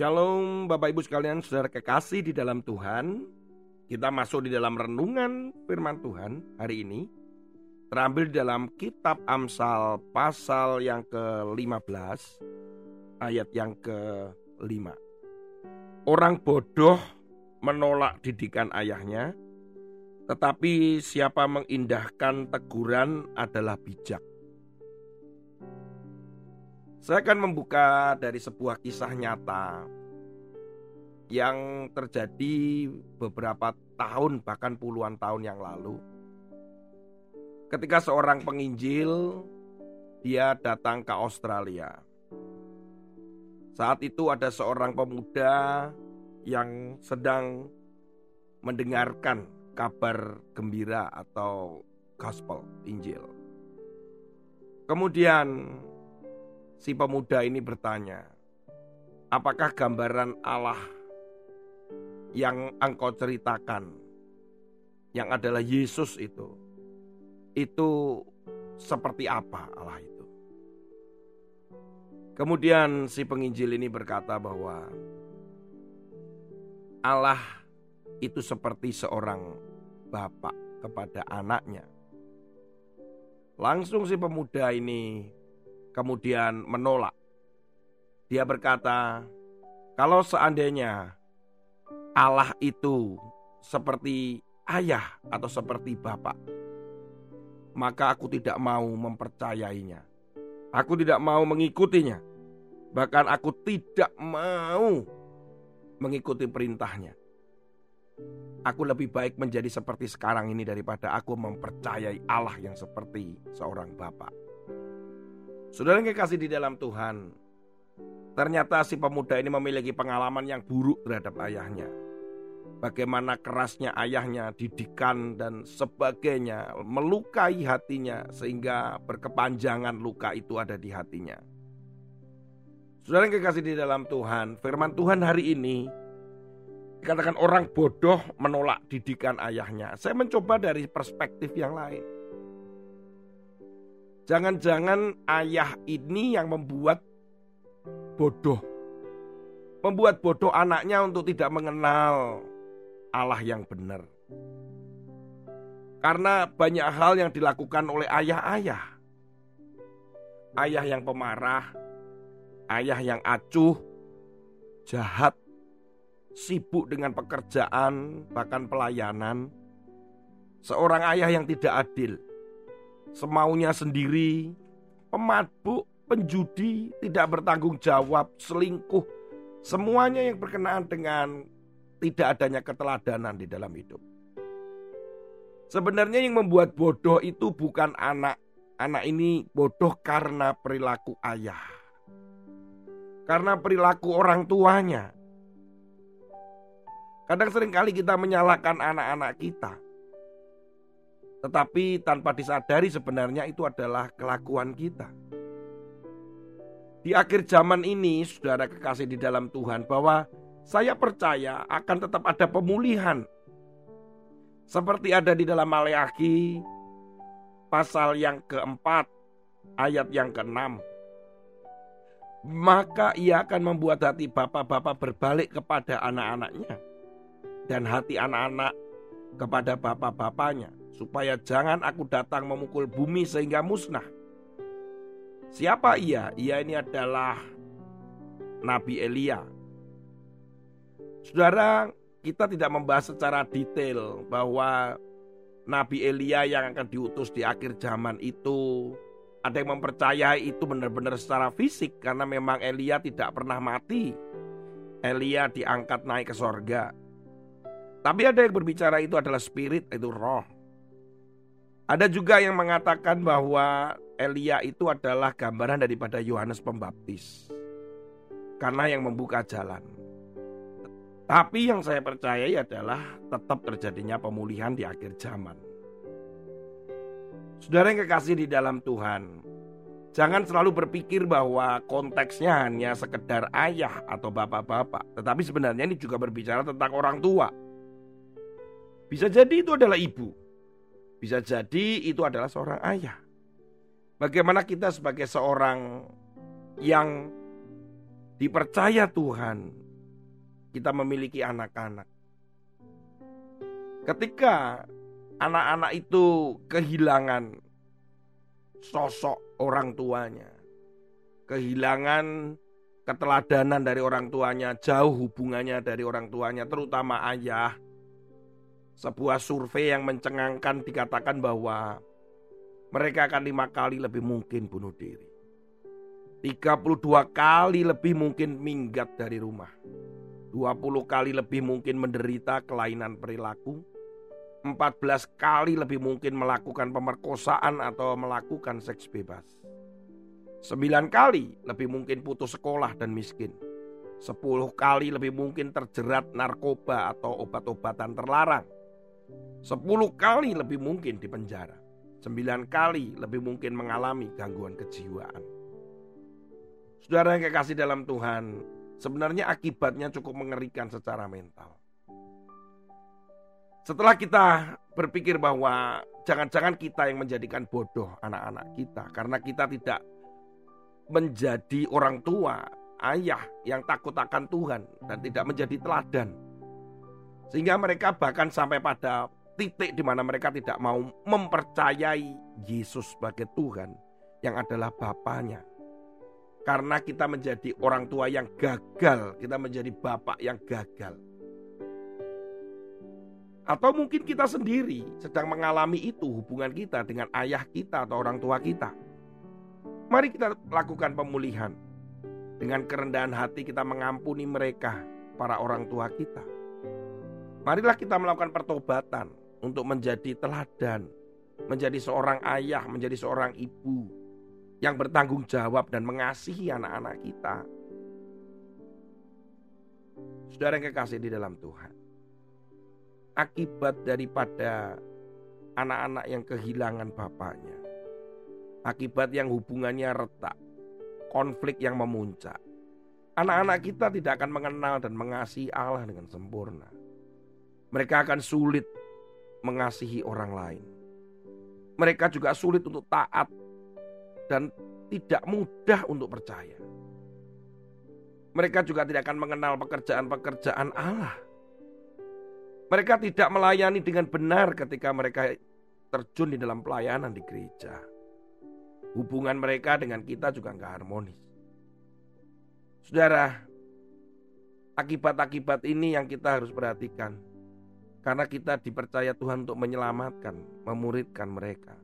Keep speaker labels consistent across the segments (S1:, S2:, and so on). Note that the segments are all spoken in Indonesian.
S1: Shalom Bapak Ibu sekalian saudara kekasih di dalam Tuhan. Kita masuk di dalam renungan firman Tuhan hari ini. Terambil di dalam kitab Amsal pasal yang ke-15 Ayat yang ke-5 Orang bodoh menolak didikan ayahnya Tetapi siapa mengindahkan teguran adalah bijak saya akan membuka dari sebuah kisah nyata yang terjadi beberapa tahun bahkan puluhan tahun yang lalu. Ketika seorang penginjil dia datang ke Australia. Saat itu ada seorang pemuda yang sedang mendengarkan kabar gembira atau gospel Injil. Kemudian si pemuda ini bertanya, "Apakah gambaran Allah yang engkau ceritakan, yang adalah Yesus itu, itu seperti apa Allah itu?" Kemudian si penginjil ini berkata bahwa Allah itu seperti seorang bapak kepada anaknya. Langsung si pemuda ini kemudian menolak. Dia berkata, "Kalau seandainya Allah itu seperti ayah atau seperti bapak, maka aku tidak mau mempercayainya. Aku tidak mau mengikutinya. Bahkan aku tidak mau mengikuti perintahnya. Aku lebih baik menjadi seperti sekarang ini daripada aku mempercayai Allah yang seperti seorang bapak." Saudara yang kekasih di dalam Tuhan, ternyata si pemuda ini memiliki pengalaman yang buruk terhadap ayahnya. Bagaimana kerasnya ayahnya, didikan dan sebagainya melukai hatinya sehingga berkepanjangan luka itu ada di hatinya. Saudara yang kekasih di dalam Tuhan, firman Tuhan hari ini dikatakan orang bodoh menolak didikan ayahnya. Saya mencoba dari perspektif yang lain. Jangan-jangan ayah ini yang membuat bodoh. Membuat bodoh anaknya untuk tidak mengenal Allah yang benar. Karena banyak hal yang dilakukan oleh ayah-ayah. Ayah yang pemarah, ayah yang acuh, jahat, sibuk dengan pekerjaan, bahkan pelayanan. Seorang ayah yang tidak adil semaunya sendiri, pemabuk, penjudi, tidak bertanggung jawab, selingkuh, semuanya yang berkenaan dengan tidak adanya keteladanan di dalam hidup. Sebenarnya yang membuat bodoh itu bukan anak. Anak ini bodoh karena perilaku ayah. Karena perilaku orang tuanya. Kadang sering kali kita menyalahkan anak-anak kita. Tetapi tanpa disadari sebenarnya itu adalah kelakuan kita. Di akhir zaman ini, saudara kekasih di dalam Tuhan, bahwa saya percaya akan tetap ada pemulihan. Seperti ada di dalam Maleakhi pasal yang keempat, ayat yang keenam. Maka ia akan membuat hati bapak-bapak berbalik kepada anak-anaknya. Dan hati anak-anak kepada bapak-bapaknya supaya jangan aku datang memukul bumi sehingga musnah. Siapa ia? Ia ini adalah Nabi Elia. Saudara, kita tidak membahas secara detail bahwa Nabi Elia yang akan diutus di akhir zaman itu ada yang mempercayai itu benar-benar secara fisik karena memang Elia tidak pernah mati. Elia diangkat naik ke sorga. Tapi ada yang berbicara itu adalah spirit, itu roh. Ada juga yang mengatakan bahwa Elia itu adalah gambaran daripada Yohanes Pembaptis. Karena yang membuka jalan. Tapi yang saya percayai adalah tetap terjadinya pemulihan di akhir zaman. Saudara yang kekasih di dalam Tuhan, jangan selalu berpikir bahwa konteksnya hanya sekedar ayah atau bapak-bapak, tetapi sebenarnya ini juga berbicara tentang orang tua. Bisa jadi itu adalah ibu, bisa jadi itu adalah seorang ayah. Bagaimana kita sebagai seorang yang dipercaya Tuhan, kita memiliki anak-anak. Ketika anak-anak itu kehilangan sosok orang tuanya, kehilangan keteladanan dari orang tuanya, jauh hubungannya dari orang tuanya, terutama ayah. Sebuah survei yang mencengangkan dikatakan bahwa mereka akan lima kali lebih mungkin bunuh diri. 32 kali lebih mungkin minggat dari rumah. 20 kali lebih mungkin menderita kelainan perilaku. 14 kali lebih mungkin melakukan pemerkosaan atau melakukan seks bebas. Sembilan kali lebih mungkin putus sekolah dan miskin. Sepuluh kali lebih mungkin terjerat narkoba atau obat-obatan terlarang. Sepuluh kali lebih mungkin di penjara. Sembilan kali lebih mungkin mengalami gangguan kejiwaan. Saudara yang kekasih dalam Tuhan, sebenarnya akibatnya cukup mengerikan secara mental. Setelah kita berpikir bahwa jangan-jangan kita yang menjadikan bodoh anak-anak kita karena kita tidak menjadi orang tua, ayah yang takut akan Tuhan dan tidak menjadi teladan. Sehingga mereka bahkan sampai pada titik di mana mereka tidak mau mempercayai Yesus sebagai Tuhan yang adalah Bapaknya. Karena kita menjadi orang tua yang gagal, kita menjadi bapak yang gagal. Atau mungkin kita sendiri sedang mengalami itu hubungan kita dengan ayah kita atau orang tua kita. Mari kita lakukan pemulihan. Dengan kerendahan hati kita mengampuni mereka, para orang tua kita. Marilah kita melakukan pertobatan untuk menjadi teladan, menjadi seorang ayah, menjadi seorang ibu yang bertanggung jawab dan mengasihi anak-anak kita. Saudara yang kekasih di dalam Tuhan. Akibat daripada anak-anak yang kehilangan bapaknya akibat yang hubungannya retak, konflik yang memuncak. Anak-anak kita tidak akan mengenal dan mengasihi Allah dengan sempurna. Mereka akan sulit mengasihi orang lain. Mereka juga sulit untuk taat dan tidak mudah untuk percaya. Mereka juga tidak akan mengenal pekerjaan-pekerjaan Allah. Mereka tidak melayani dengan benar ketika mereka terjun di dalam pelayanan di gereja hubungan mereka dengan kita juga nggak harmonis. Saudara, akibat-akibat ini yang kita harus perhatikan. Karena kita dipercaya Tuhan untuk menyelamatkan, memuridkan mereka.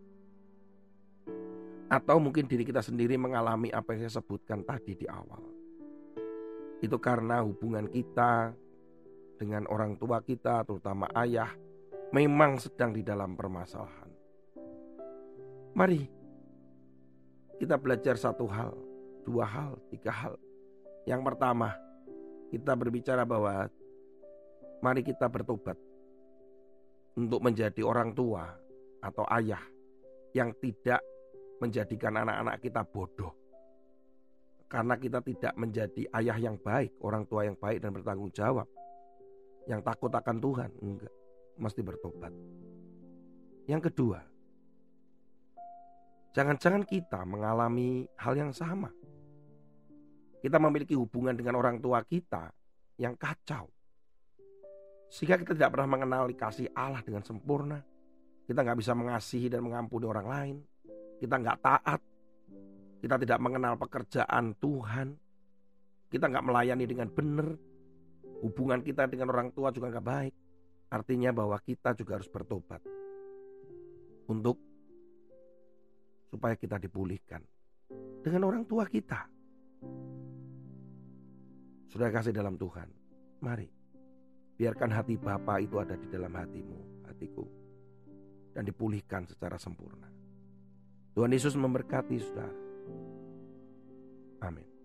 S1: Atau mungkin diri kita sendiri mengalami apa yang saya sebutkan tadi di awal. Itu karena hubungan kita dengan orang tua kita, terutama ayah, memang sedang di dalam permasalahan. Mari kita belajar satu hal, dua hal, tiga hal. Yang pertama, kita berbicara bahwa mari kita bertobat untuk menjadi orang tua atau ayah yang tidak menjadikan anak-anak kita bodoh. Karena kita tidak menjadi ayah yang baik, orang tua yang baik dan bertanggung jawab. Yang takut akan Tuhan, enggak, mesti bertobat. Yang kedua, Jangan-jangan kita mengalami hal yang sama. Kita memiliki hubungan dengan orang tua kita yang kacau. Sehingga kita tidak pernah mengenal kasih Allah dengan sempurna. Kita nggak bisa mengasihi dan mengampuni orang lain. Kita nggak taat. Kita tidak mengenal pekerjaan Tuhan. Kita nggak melayani dengan benar. Hubungan kita dengan orang tua juga nggak baik. Artinya bahwa kita juga harus bertobat. Untuk supaya kita dipulihkan dengan orang tua kita. Sudah kasih dalam Tuhan, mari biarkan hati Bapa itu ada di dalam hatimu, hatiku, dan dipulihkan secara sempurna. Tuhan Yesus memberkati saudara. Amin.